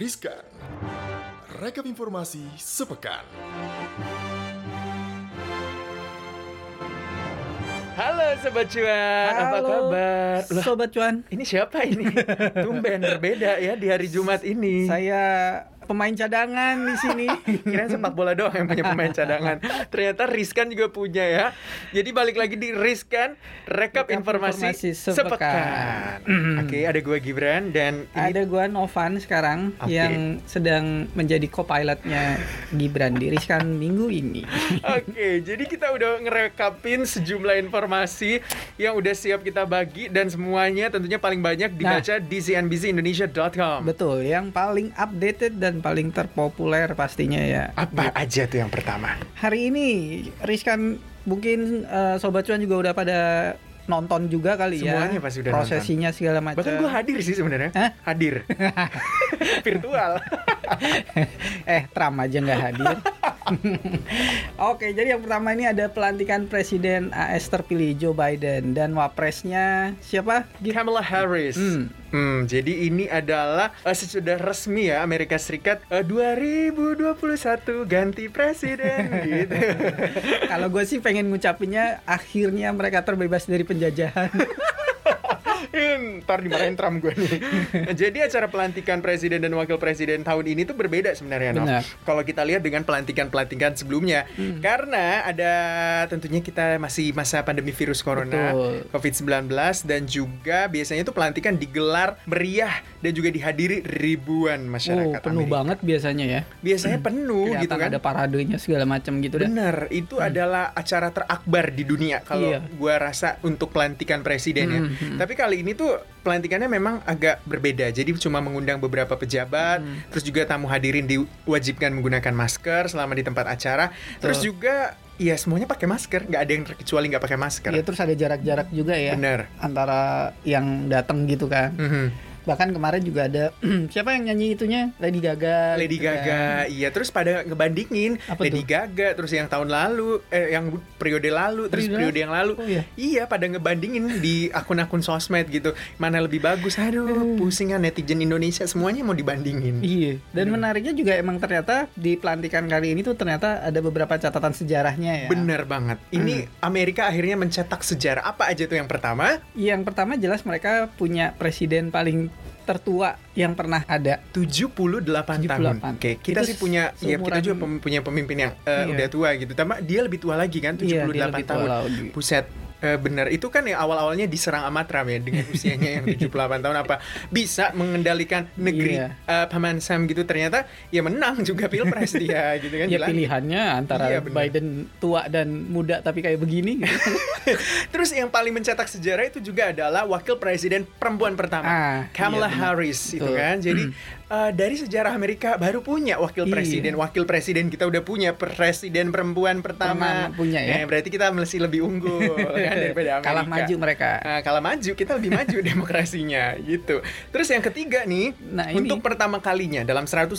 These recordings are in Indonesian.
Riskan. Rekap informasi sepekan. Halo Sobat Cuan, apa Halo, kabar? Loh, Sobat Cuan, ini siapa ini? Tumben berbeda ya di hari Jumat ini. saya pemain cadangan di sini. Kirain sepak bola doang yang punya pemain cadangan. Ternyata Riskan juga punya ya. Jadi balik lagi di Riskan, rekap, Rekap informasi, informasi sepekan. sepekan. Mm. Oke, ada gue Gibran dan ini Ada gua Novan sekarang Oke. yang sedang menjadi co-pilotnya Gibran di Riskan minggu ini. Oke, jadi kita udah ngerekapin sejumlah informasi yang udah siap kita bagi dan semuanya tentunya paling banyak dibaca di cnbcindonesia.com. Betul, yang paling updated dan paling terpopuler pastinya ya. Apa aja tuh yang pertama? Hari ini Riskan mungkin eh, Sobat Cuan juga udah pada nonton juga kali ya. Semuanya pasti udah Prosesinya segala macam. Bahkan gue hadir sih sebenarnya. Hah? Hadir. Virtual. eh Trump aja nggak hadir. Oke, jadi yang pertama ini ada pelantikan Presiden AS terpilih Joe Biden dan wapresnya siapa? Kamala Harris. Hmm. Hmm, jadi ini adalah eh, sesudah resmi ya Amerika Serikat eh, 2021 ganti presiden gitu. Kalau gue sih pengen ngucapinnya akhirnya mereka terbebas dari penjajahan. Hmm, Ntar dimarahin Trump gue nih. Jadi acara pelantikan presiden dan wakil presiden tahun ini tuh berbeda sebenarnya. Nov. Benar. Kalau kita lihat dengan pelantikan-pelantikan sebelumnya, Hmm. karena ada tentunya kita masih masa pandemi virus corona, Betul. COVID-19 dan juga biasanya tuh pelantikan digelar meriah dan juga dihadiri ribuan Oh, masyarakat penuh Amerika. banget biasanya ya. Biasanya penuh gitu Kelihatan kan. ada paradenya segala macam gitu dah. Bener, itu adalah acara terakbar di dunia kalau Iya. gua rasa untuk pelantikan presiden ya. Hmm, hmm. Tapi kali ini tuh pelantikannya memang agak berbeda. Jadi cuma mengundang beberapa pejabat, Hmm. terus juga tamu hadirin diwajibkan menggunakan masker selama di tempat acara. Terus juga ya semuanya pakai masker, nggak ada yang terkecuali nggak pakai masker. Iya, terus ada jarak-jarak juga ya Bener. antara yang datang gitu kan. Mhm. Bahkan kemarin juga ada siapa yang nyanyi itunya? Lady Gaga. Lady gitu Gaga, kan. iya terus pada ngebandingin Apa Lady tuh? Gaga, terus yang tahun lalu, eh yang periode lalu, terus Periode periode yang lalu, Oh, iya. Iya, pada ngebandingin di akun-akun sosmed gitu. Mana lebih bagus? Aduh, pusing kan netizen Indonesia semuanya mau dibandingin. Iya, dan Hmm. menariknya juga emang ternyata di pelantikan kali ini tuh ternyata ada beberapa catatan sejarahnya ya. Bener banget. Ini Amerika akhirnya mencetak sejarah. Apa aja tuh yang pertama? Yang pertama jelas mereka punya presiden paling tertua yang pernah ada. 78, tahun. 78. Oke, kita Itu sih punya ya kita juga pem- punya pemimpin yang eh, Iya. udah tua gitu. Tapi dia lebih tua lagi kan, 78 Iya, tahun. lagi. Eh, bener itu kan yang awal-awalnya diserang sama Trump ya dengan usianya yang 78 tahun apa bisa mengendalikan negeri Iya. eh, paman Sam gitu ternyata ya menang juga pilpres dia gitu kan ya Gila. pilihannya antara Iya, bener. Biden tua dan muda tapi kayak begini gitu. Terus yang paling mencetak sejarah itu juga adalah wakil presiden perempuan pertama, Ah, Kamala iya, benar. Harris itu kan. Jadi eh, dari sejarah Amerika baru punya wakil Iya. presiden, wakil presiden kita udah punya presiden perempuan pertama. Punya ya. berarti kita masih lebih unggul kan daripada Amerika. Kalah maju mereka. Nah, kalah maju kita lebih maju demokrasinya gitu. Terus yang ketiga nih, Nah, ini. untuk pertama kalinya dalam 152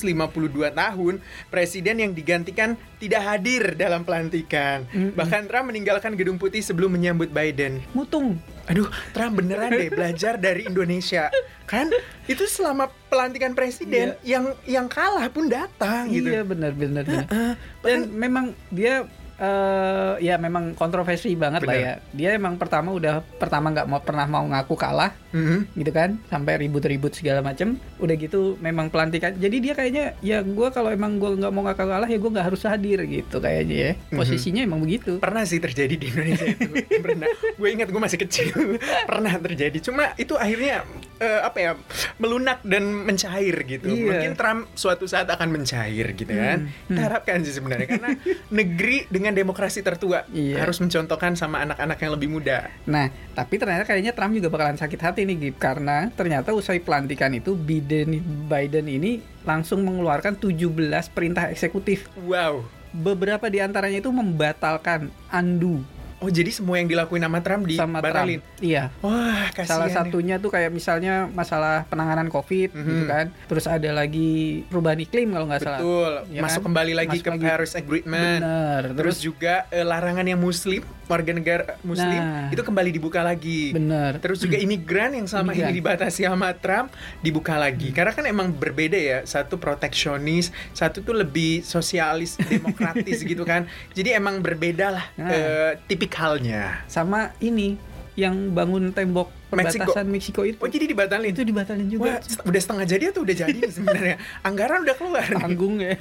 tahun presiden yang digantikan tidak hadir dalam pelantikan. Mm-mm. Bahkan Trump meninggalkan gedung putih sebelum menyambut Biden. Mutung. Aduh, Trump beneran deh belajar dari Indonesia. Kan itu selama pelantikan presiden yang yang kalah pun datang gitu. Iya benar benar benar. Heeh. Dan memang dia eh ya memang kontroversi banget lah Benar. ya. Dia emang pertama udah pertama nggak mau pernah mau ngaku kalah Mhm. gitu kan sampai ribut-ribut segala macem udah gitu memang pelantikan jadi dia kayaknya ya gua kalau emang gua nggak mau ngaku kalah ya gua nggak harus hadir gitu kayaknya ya Mhm. posisinya emang begitu Pernah sih terjadi di Indonesia itu. Pernah. Gue ingat gue masih kecil. Pernah terjadi. Cuma itu akhirnya eh, apa ya melunak dan mencair gitu. Iya. Mungkin Trump suatu saat akan mencair gitu kan. Hmm, Kita harapkan sih sebenarnya karena negeri dengan demokrasi tertua Iya. harus mencontohkan sama anak-anak yang lebih muda. Nah, tapi ternyata kayaknya Trump juga bakalan sakit hati nih, Gip, karena ternyata usai pelantikan itu Biden Biden ini langsung mengeluarkan 17 perintah eksekutif. Wow. Beberapa di antaranya itu membatalkan undo Oh jadi semua yang dilakuin sama Trump sama dibatalin? Trump. Iya. Wah kasihan Salah ya. satunya tuh kayak misalnya masalah penanganan COVID gitu Mhm. kan. Terus ada lagi perubahan iklim kalau nggak salah. Betul, Ya masuk kan? kembali lagi Masuk ke lagi. Paris Agreement. Bener. Terus Terus, juga eh, larangan yang muslim, warga negara muslim Nah. itu kembali dibuka lagi. bener. Terus juga imigran yang selama Imigran. ini dibatasi sama Trump dibuka lagi. Karena kan emang berbeda ya. Satu proteksionis, satu tuh lebih sosialis, demokratis gitu kan. Jadi emang berbeda lah Nah. eh, tipikalnya. Sama ini yang bangun tembok perbatasan Meksiko itu. Oh jadi dibatalin? itu dibatalin Wah, juga. set- udah setengah jadi atau udah jadi sebenarnya? Anggaran udah keluar. Tanggung ya.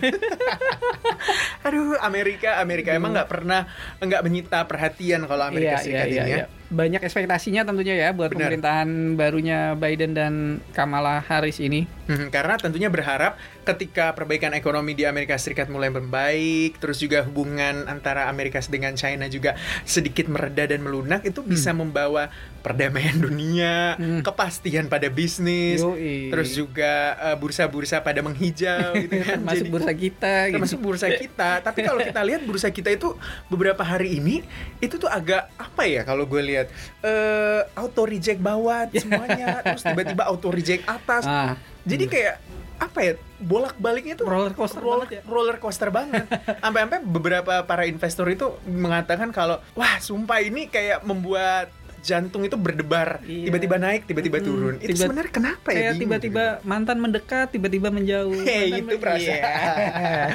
Aduh, Amerika, Amerika emang nggak pernah nggak menyita perhatian kalau Amerika Iya, Serikat iya, iya, ini ya. iya. Banyak ekspektasinya tentunya ya buat Benar. pemerintahan barunya Biden dan Kamala Harris ini. Hmm, karena tentunya berharap ketika perbaikan ekonomi di Amerika Serikat mulai membaik, terus juga hubungan antara Amerika dengan China juga sedikit mereda dan melunak, itu bisa membawa perdamaian dunia, Hmm. kepastian pada bisnis, Yoi. terus juga eh, bursa-bursa pada menghijau gitu kan. Termasuk Jadi- bursa kita gitu. bursa kita. Tapi kalau kita lihat bursa kita itu beberapa hari ini itu tuh agak apa ya kalau gue lihat eh auto reject bawah semuanya, terus tiba-tiba auto reject atas. Ah, Jadi kayak apa ya bolak baliknya tuh Roller coaster roller, banget ya. roller coaster banget. Sampai-sampai beberapa para investor itu mengatakan kalau wah sumpah ini kayak membuat jantung itu berdebar, Iya. tiba-tiba naik, tiba-tiba Mm, turun. Itu tiba- sebenarnya kenapa ya? kayak tiba-tiba mantan mendekat, tiba-tiba menjauh. Hei, Mantan itu men- perasaan. Iya.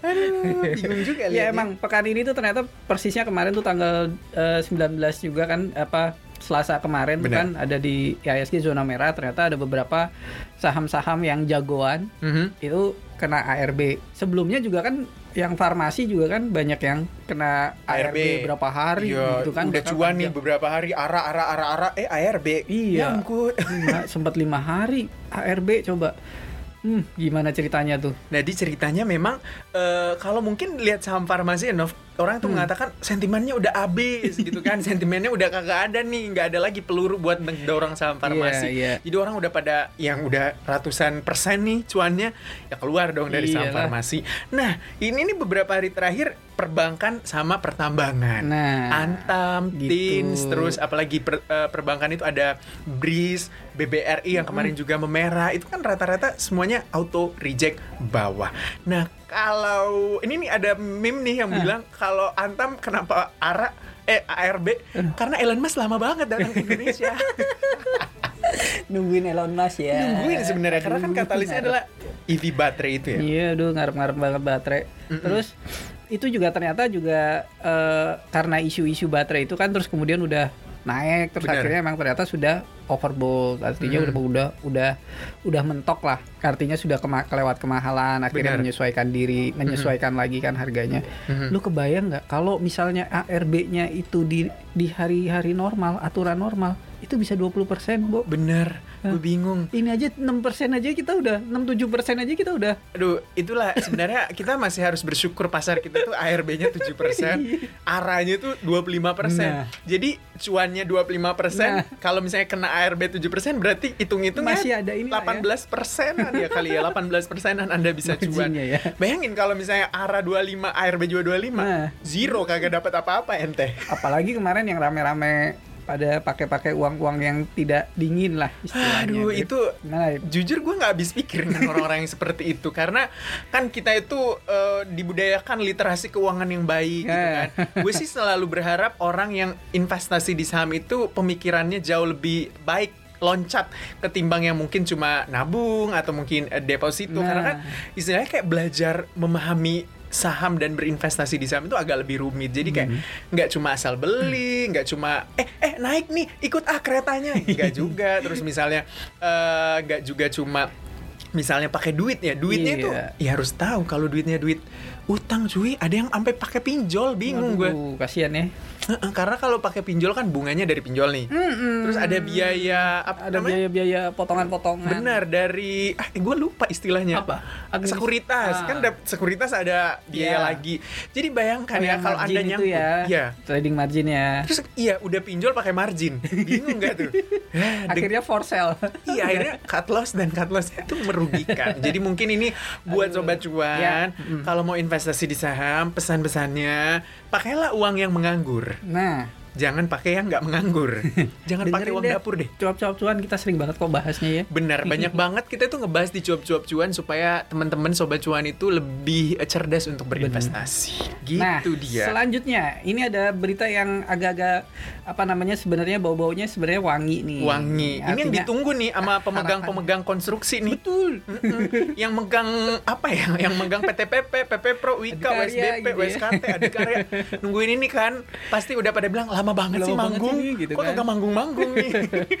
Aduh, bingung juga ya liatnya. emang pekan ini tuh ternyata persisnya kemarin tuh tanggal eh, 19 juga kan apa Selasa kemarin tuh Benar. kan ada di IHSG zona merah ternyata ada beberapa saham-saham yang jagoan Mhm. itu kena ARB. Sebelumnya juga kan yang farmasi juga kan banyak yang kena ARB, ARB. berapa hari Iya, gitu kan. udah cuan nih beberapa hari ara ara ara ara eh ARB. Iya. Ya ampun. Lima- sempat lima hari ARB coba. Hmm, gimana ceritanya tuh? Nah, di ceritanya memang eh, kalau mungkin lihat saham farmasi Nov, orang tuh Hmm. mengatakan sentimennya udah habis gitu kan. Sentimennya udah kagak ada nih, nggak ada lagi peluru buat mendorong saham farmasi. Iya, iya. Jadi orang udah pada yang udah ratusan persen nih cuannya ya keluar dong dari saham Iyalah. farmasi. Nah, ini nih beberapa hari terakhir perbankan sama pertambangan. Nah, Antam, gitu. Tins, terus apalagi per- eh, perbankan itu ada BRIS, BBRI yang kemarin juga memerah. Itu kan rata-rata semuanya auto reject bawah. Nah, kalau ini nih ada meme nih yang bilang kalau Antam kenapa ARA eh ARB karena Elon Musk lama banget datang ke Indonesia. Nungguin Elon Musk ya. Nungguin sebenarnya karena kan katalisnya ngarep. adalah EV baterai itu ya. Iya, aduh ngarep-ngarep banget baterai. Terus itu juga ternyata juga eh, karena isu-isu baterai itu kan terus kemudian udah naik terus Benar. akhirnya emang ternyata sudah overbought artinya Mm. udah udah udah udah mentok lah artinya sudah kema- kelewat kemahalan akhirnya Benar. menyesuaikan diri menyesuaikan lagi kan harganya Mhm. lu kebayang nggak kalau misalnya ARB-nya itu di di hari-hari normal aturan normal itu bisa 20% Bu Bener, gue bingung. ini aja 6% aja kita udah 6-7% aja kita udah Aduh, itulah sebenarnya kita masih harus bersyukur pasar kita tuh ARB-nya 7%, ARA-nya tuh 25%. Nah. Jadi cuannya 25%, Nah. kalau misalnya kena ARB 7% berarti hitung-hitungnya Masih ada ini lah ya. 18 persenan ya kali ya, 18 persenan Anda bisa cuan. Ya. Bayangin kalau misalnya ARA 25, ARB juga 25, Nah. zero kagak dapat apa-apa ente. apalagi kemarin yang rame-rame pada pakai-pakai uang-uang yang tidak dingin lah istilahnya. Aduh, itu Nah, jujur gue nggak habis pikir dengan orang-orang yang seperti itu karena kan kita itu eh, dibudayakan literasi keuangan yang baik gitu Ya. kan. gue sih selalu berharap orang yang investasi di saham itu pemikirannya jauh lebih baik loncat ketimbang yang mungkin cuma nabung atau mungkin eh, deposito Nah. karena kan istilahnya kayak belajar memahami saham dan berinvestasi di saham itu agak lebih rumit. Jadi kayak nggak cuma asal beli nggak cuma eh eh naik nih ikut ah keretanya. Nggak juga. Terus misalnya eh, nggak juga cuma misalnya pakai duit ya. Duitnya itu Iya. ya harus tahu kalau duitnya duit utang cuy ada yang sampai pakai pinjol bingung gue kasihan ya. Heeh, karena kalau pakai pinjol kan bunganya dari pinjol nih terus ada biaya apa ada namanya biaya-biaya potongan-potongan. Benar dari ah gue lupa istilahnya Apa? Administ- sekuritas Ah. kan dap- sekuritas ada biaya Iya. lagi jadi bayangkan Oh, ya kalau anda itu nyangkut ya. ya Trading margin ya. terus iya udah pinjol pakai margin bingung nggak tuh Ya, Akhirnya for sale. Iya akhirnya cut loss dan cut loss itu merugikan. Jadi mungkin ini buat Aduh. sobat cuan Ya, mm. kalau mau investasi investasi di saham, pesan-pesannya pakailah uang yang menganggur. Nah, Jangan pakai yang nggak menganggur. Jangan pakai uang dapur deh. Cuap-cuap cuan kita sering banget kok bahasnya ya. Benar, banyak banget kita tuh ngebahas di cuap-cuap cuan supaya teman-teman sobat cuan itu lebih eh, cerdas untuk berinvestasi. Gitu nah, dia. selanjutnya ini ada berita yang agak-agak apa namanya sebenarnya bau-baunya sebenarnya wangi nih. Wangi. Ini yang Artinya- ditunggu nih sama pemegang-pemegang konstruksi nih. Betul. yang megang apa ya? Yang megang PTPP, PP Pro, Wika, Adikarya WSBP, gitu ya. WSKT, Adikarya. Nungguin ini kan. Pasti udah pada bilang lama banget Lama sih banget manggung. sih, gitu Kok kan. kagak manggung-manggung nih?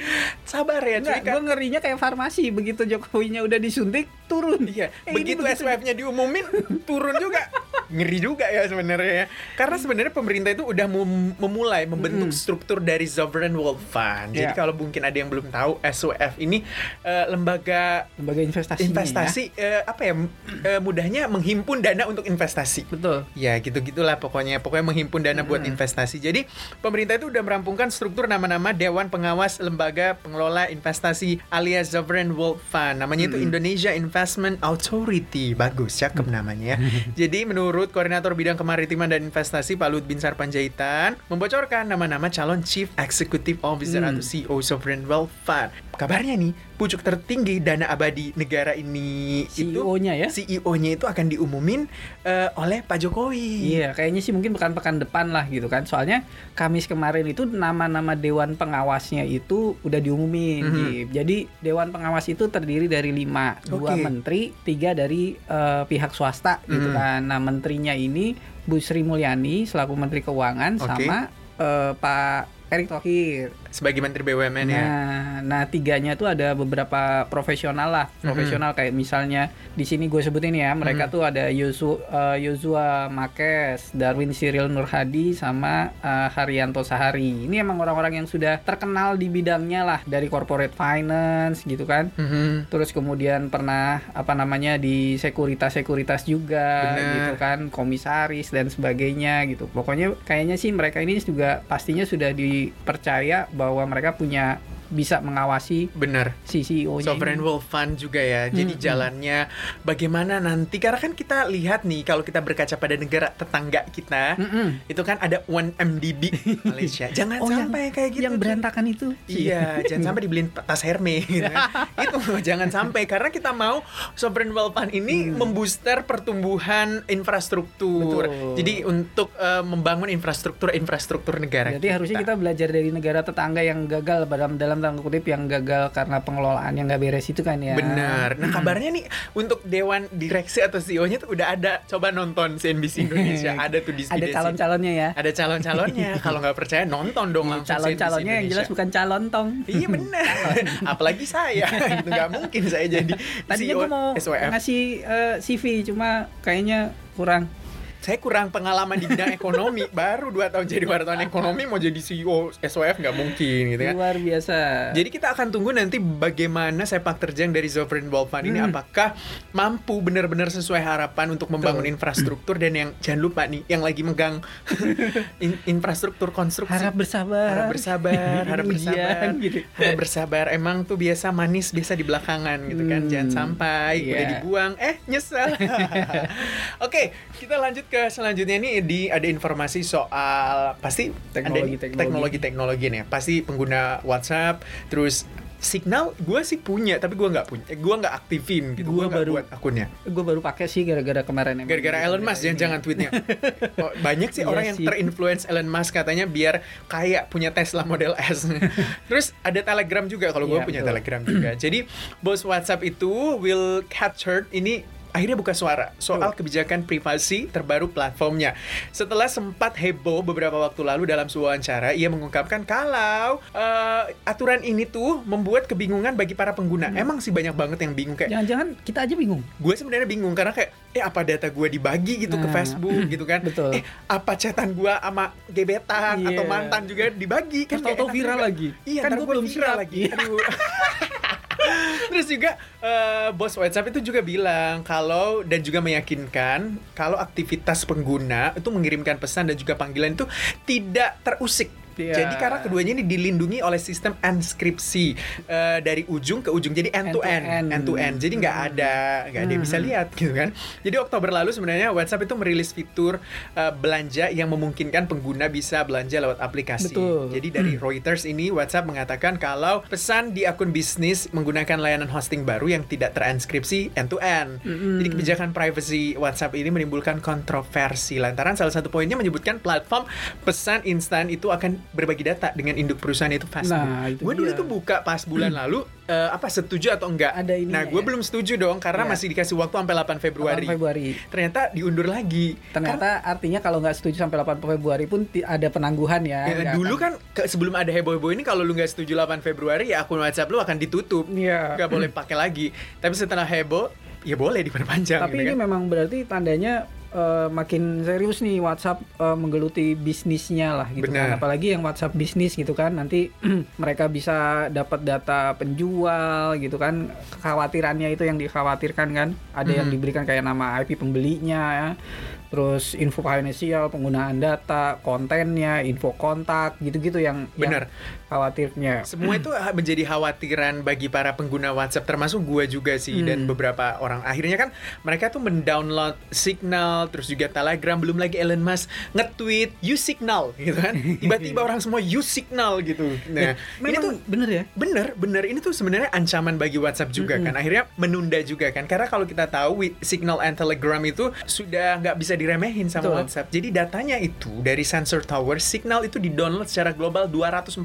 Sabar ya, cuy Enggak, gue ngerinya kayak farmasi begitu Jokowinya udah disuntik turun. Iya, Eh, ini begitu SWF-nya diumumin turun juga. Ngeri juga ya sebenarnya ya. Karena sebenarnya pemerintah itu udah mem- memulai membentuk struktur dari Sovereign Wealth Fund. Jadi Iya. kalau mungkin ada yang belum tahu, SWF ini eh, lembaga lembaga investasi. investasi eh, apa ya eh, mudahnya menghimpun dana untuk investasi. Betul. Ya gitu-gitulah pokoknya Pokoknya menghimpun dana buat investasi Jadi pemerintah itu udah merampungkan struktur nama-nama Dewan Pengawas Lembaga Pengelola Investasi alias Sovereign Wealth Fund. Namanya itu Indonesia Investment Authority. Bagus, cakep namanya. Ya Jadi menurut Koordinator Bidang Kemaritiman dan Investasi Pak Lut Binsar Panjaitan Membocorkan nama-nama calon Chief Executive Officer atau CEO Sovereign Wealth Fund Kabarnya nih, pucuk tertinggi dana abadi negara ini itu CEO-nya ya? CEO-nya itu akan diumumin eh, oleh Pak Jokowi. Iya, kayaknya sih mungkin bukan pekan depan lah gitu kan. Soalnya Kamis kemarin itu nama-nama dewan pengawasnya itu udah diumumin. Mhm. Gip. Jadi dewan pengawas itu terdiri dari lima, dua Oke. menteri, tiga dari eh, pihak swasta gitu Mhm. kan. Nah menterinya ini Bu Sri Mulyani selaku Menteri Keuangan Oke. sama eh, Pak Erick Thohir. Sebagai Menteri BUMN ya. Nah, nah tiganya tuh ada beberapa profesional lah, Mhm. profesional kayak misalnya di sini gue sebutin ya, mereka Mhm. tuh ada Yosu, eh, Yosua Makes, Darwin Cyril Nurhadi, sama eh, Haryanto Sahari. Ini emang orang-orang yang sudah terkenal di bidangnya lah dari corporate finance gitu kan. Mhm. Terus kemudian pernah apa namanya di sekuritas-sekuritas juga Bener. gitu kan, komisaris dan sebagainya gitu. Pokoknya kayaknya sih mereka ini juga pastinya sudah dipercaya bahwa mereka punya bisa mengawasi Benar. si CEO-nya. Sovereign ini. Wealth Fund juga ya. Jadi Hmm, jalannya bagaimana nanti karena kan kita lihat nih kalau kita berkaca pada negara tetangga kita Mm-mm. itu kan ada 1MDB Malaysia. Jangan Oh, yang- sampai kayak gitu. yang berantakan itu. Iya, jangan sampai dibeliin tas Hermes gitu kan. itu jangan sampai karena kita mau sovereign wealth fund ini membooster pertumbuhan infrastruktur. Betul. Jadi untuk eh, membangun infrastruktur-infrastruktur negara. Jadi harusnya kita belajar dari negara tetangga yang gagal dalam dalam tanda kutip yang gagal karena pengelolaan yang nggak beres itu kan ya. Benar. Nah kabarnya nih untuk dewan direksi atau CEO-nya tuh udah ada. Coba nonton CNBC Indonesia. ada tuh di Ada calon-calonnya ya. Ada calon-calonnya. Kalau nggak percaya nonton dong langsung Calon-calonnya yang jelas bukan calon tong. Iya benar. Apalagi saya. Itu nggak mungkin saya jadi Tadinya CEO gue mau SWF. ngasih eh, CV cuma kayaknya kurang. Saya kurang pengalaman di bidang ekonomi. Baru 2 tahun jadi wartawan ekonomi mau jadi CEO SWF nggak mungkin gitu kan. Luar biasa. Jadi kita akan tunggu nanti bagaimana sepak terjang dari Sovereign Wealth Fund ini Hmm. apakah mampu benar-benar sesuai harapan untuk membangun infrastruktur dan yang jangan lupa nih yang lagi megang in- infrastruktur konstruksi harap bersabar. harap bersabar, harap Ujian, bersabar, gitu. harap bersabar. Emang tuh biasa manis biasa di belakangan gitu kan. Hmm, Jangan sampai udah iya. dibuang, eh nyesel. Oke, kita lanjut ke selanjutnya nih di ada informasi soal pasti Teknologi, ada teknologi. teknologi nih. Pasti pengguna WhatsApp, terus Signal gue sih punya tapi gue nggak punya, gue nggak aktifin gitu, gue baru- buat akunnya. Gue baru pakai sih gara-gara kemarin. Gara-gara Elon Musk jangan jangan tweetnya. Oh, banyak sih Iya orang yang sih. terinfluence Elon Musk katanya biar kayak punya Tesla Model S. Terus ada Telegram juga kalau gue Iya, punya betul. Telegram juga. Jadi bos WhatsApp itu Will Catcherd ini akhirnya buka suara soal kebijakan privasi terbaru platformnya. Setelah sempat heboh beberapa waktu lalu dalam sebuah wawancara, ia mengungkapkan kalau eh, aturan ini tuh membuat kebingungan bagi para pengguna. Hmm. Emang sih banyak banget yang bingung kayak Jangan-jangan kita aja bingung. gue sebenarnya bingung karena kayak eh apa data gue dibagi gitu ke Nah, Facebook gitu kan betul. eh apa chatan gue sama gebetan Iya. atau mantan juga dibagi Kan enak viral lagi. iya Kan gue belum viral lagi Aduh. Terus juga eh, bos WhatsApp itu juga bilang kalau dan juga meyakinkan kalau aktivitas pengguna itu mengirimkan pesan dan juga panggilan itu tidak terusik Iya. Jadi karena keduanya ini dilindungi oleh sistem enskripsi eh, dari ujung ke ujung. Jadi end to end, End to end. end to end. Jadi nggak ada nggak ada yang bisa lihat gitu kan. Jadi Oktober lalu sebenarnya WhatsApp itu merilis fitur eh, belanja yang memungkinkan pengguna bisa belanja lewat aplikasi. Betul. Jadi dari Reuters ini WhatsApp mengatakan kalau pesan di akun bisnis menggunakan layanan hosting baru yang tidak terenskripsi end to end. Jadi kebijakan privacy WhatsApp ini menimbulkan kontroversi lantaran salah satu poinnya menyebutkan platform pesan instan itu akan berbagi data dengan induk perusahaan itu Facebook. Nah, itu gue dulu tuh buka pas bulan lalu eh, apa setuju atau enggak? Ada ininya nah, gue ya? belum setuju dong karena Iya. masih dikasih waktu sampai 8 Februari. 8 Februari. Ternyata diundur lagi. Ternyata artinya kalau nggak setuju sampai 8 Februari pun ada penangguhan ya. Ya, Nggak dulu akan- kan ke- sebelum ada heboh-heboh ini kalau lu nggak setuju 8 Februari ya akun WhatsApp lu akan ditutup. Iya. Nggak boleh pakai lagi. Tapi setelah heboh ya boleh diperpanjang Tapi gitu ini kan. memang berarti tandanya eh, makin serius nih WhatsApp eh, menggeluti bisnisnya lah gitu Benar. kan. Apalagi yang WhatsApp bisnis gitu kan nanti mereka bisa dapat data penjual gitu kan. Kekhawatirannya itu yang dikhawatirkan kan. Ada yang Mhm. diberikan kayak nama IP pembelinya ya. Terus info finansial, penggunaan data, kontennya, info kontak gitu-gitu yang yang Benar. khawatirnya. Semua itu menjadi khawatiran bagi para pengguna WhatsApp termasuk gua juga sih dan Hmm. beberapa orang. Akhirnya kan mereka tuh mendownload Signal terus juga Telegram belum lagi Elon Musk nge-tweet use Signal gitu kan. Tiba-tiba orang semua use Signal gitu. Nah, ini Memang tuh bener ya? Bener, bener. Ini tuh sebenarnya ancaman bagi WhatsApp juga kan. Akhirnya menunda juga kan. Karena kalau kita tahu Signal and Telegram itu sudah nggak bisa diremehin sama Betul. WhatsApp. Jadi datanya itu dari Sensor Tower, Signal itu di-download secara global 246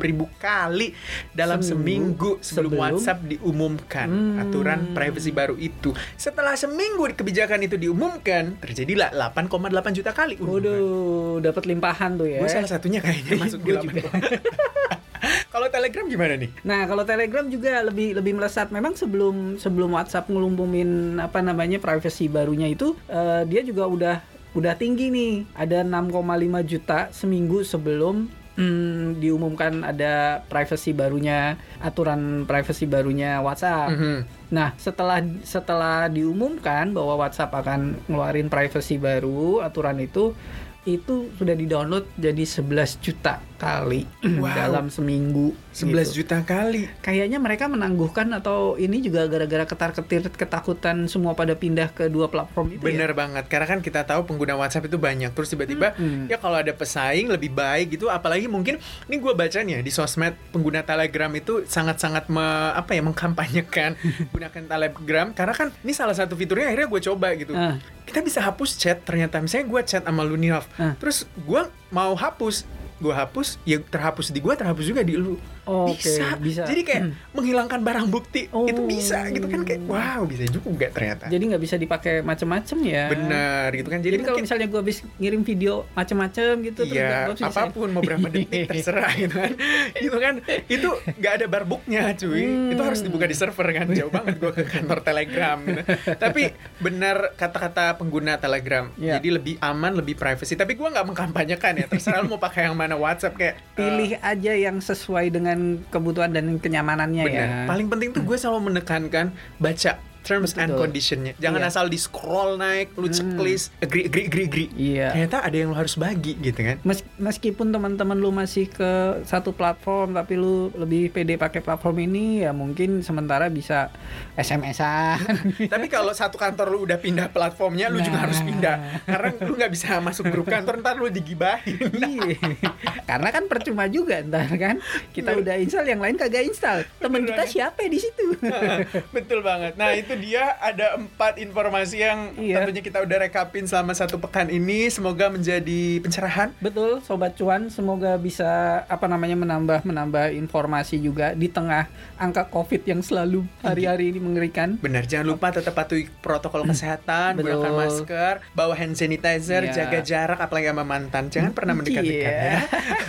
ribu kali dalam seminggu, Seminggu sebelum, sebelum- WhatsApp diumumkan Hmm. aturan privacy baru itu. Setelah seminggu kebijakan itu diumumkan, terjadilah 8,8 juta kali. Waduh, dapat limpahan tuh ya. Gue salah satunya kayaknya masuk di Gua juga. 8,8. Kalau Telegram gimana nih? Nah, kalau Telegram juga lebih lebih melesat. Memang sebelum sebelum WhatsApp ngelumpumin apa namanya privacy barunya itu eh, dia juga udah udah tinggi nih. Ada 6,5 juta seminggu sebelum hmm, diumumkan ada privacy barunya, aturan privacy barunya WhatsApp. Mhm. Nah, setelah setelah diumumkan bahwa WhatsApp akan ngeluarin privacy baru, aturan itu itu sudah di-download jadi 11 juta kali Wow. dalam seminggu. 11 gitu. juta kali. Kayaknya mereka menangguhkan atau ini juga gara-gara ketar-ketir ketakutan semua pada pindah ke dua platform itu Bener ya. banget, karena kan kita tahu pengguna WhatsApp itu banyak Terus tiba-tiba, Mm-mm. ya kalau ada pesaing lebih baik gitu Apalagi mungkin, ini gue baca nih ya Di sosmed, pengguna Telegram itu sangat-sangat me- apa ya mengkampanyekan Gunakan Telegram Karena kan ini salah satu fiturnya akhirnya gue coba gitu Ah. Kita bisa hapus chat ternyata Misalnya gue chat sama lu nih Hoff. Ah. Terus gue mau hapus gue hapus, ya terhapus di gue, terhapus juga di lu. Oke, bisa. bisa. Jadi kayak menghilangkan barang bukti Oh. itu bisa gitu kan kayak wow bisa juga ternyata. Jadi nggak bisa dipakai macem-macem ya. Bener gitu kan. Jadi, Jadi, kalau misalnya gue habis ngirim video macem-macem gitu terus Iya, apa pun mau berapa detik terserah gitu kan. gitu kan. Itu nggak ada barbuknya, cuy. Hmm. Itu harus dibuka di server kan. Jauh banget gua ke kantor Telegram gitu. Tapi benar kata-kata pengguna Telegram. Iya. Jadi lebih aman, lebih privacy. Tapi gua nggak mengkampanyekan ya. Terserah lu mau pakai yang mana WhatsApp kayak pilih aja yang sesuai dengan kebutuhan dan kenyamanannya Bener. ya. Paling penting tuh gue selalu menekankan baca terms and Betul. conditionnya. Jangan Iya. asal di scroll naik, lu Hmm. checklist, agree, agree, agree, agree. Iya. Ternyata ada yang lu harus bagi gitu kan. Mes- meskipun teman-teman lu masih ke satu platform tapi lu lebih pede pakai platform ini ya mungkin sementara bisa SMS-an. Tapi kalau satu kantor lu udah pindah platformnya, lu juga Nah. harus pindah. Karena lu nggak bisa masuk grup kantor, ntar lu digibahin. Iya. Karena kan percuma juga ntar kan. Kita Bener. udah install yang lain kagak install. Temen kita banget. siapa di situ? Betul banget. Nah itu dia ada empat informasi yang Iya. tentunya kita udah rekapin selama satu pekan ini. Semoga menjadi pencerahan. Betul, sobat cuan, semoga bisa apa namanya menambah menambah informasi juga di tengah angka Covid yang selalu hari-hari ini mengerikan. Benar, jangan lupa tetap patuhi protokol kesehatan, Betul. gunakan masker, bawa hand sanitizer, Iya. jaga jarak, apalagi sama mantan. Jangan pernah mendekat-dekat Iya. ya.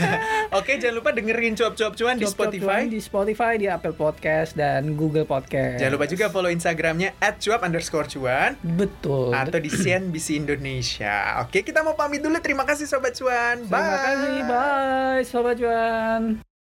Oke, jangan lupa dengerin cuap-cuap cuan di Cuap-cuap Spotify. cuan di Spotify, di Apple Podcast dan Google Podcast. Jangan lupa juga follow Instagramnya @cuap underscore cuan Betul. atau di CNBC Indonesia. Oke, kita mau pamit dulu. Terima kasih Sobat Cuan. Bye. Terima kasih, bye, sobat cuan.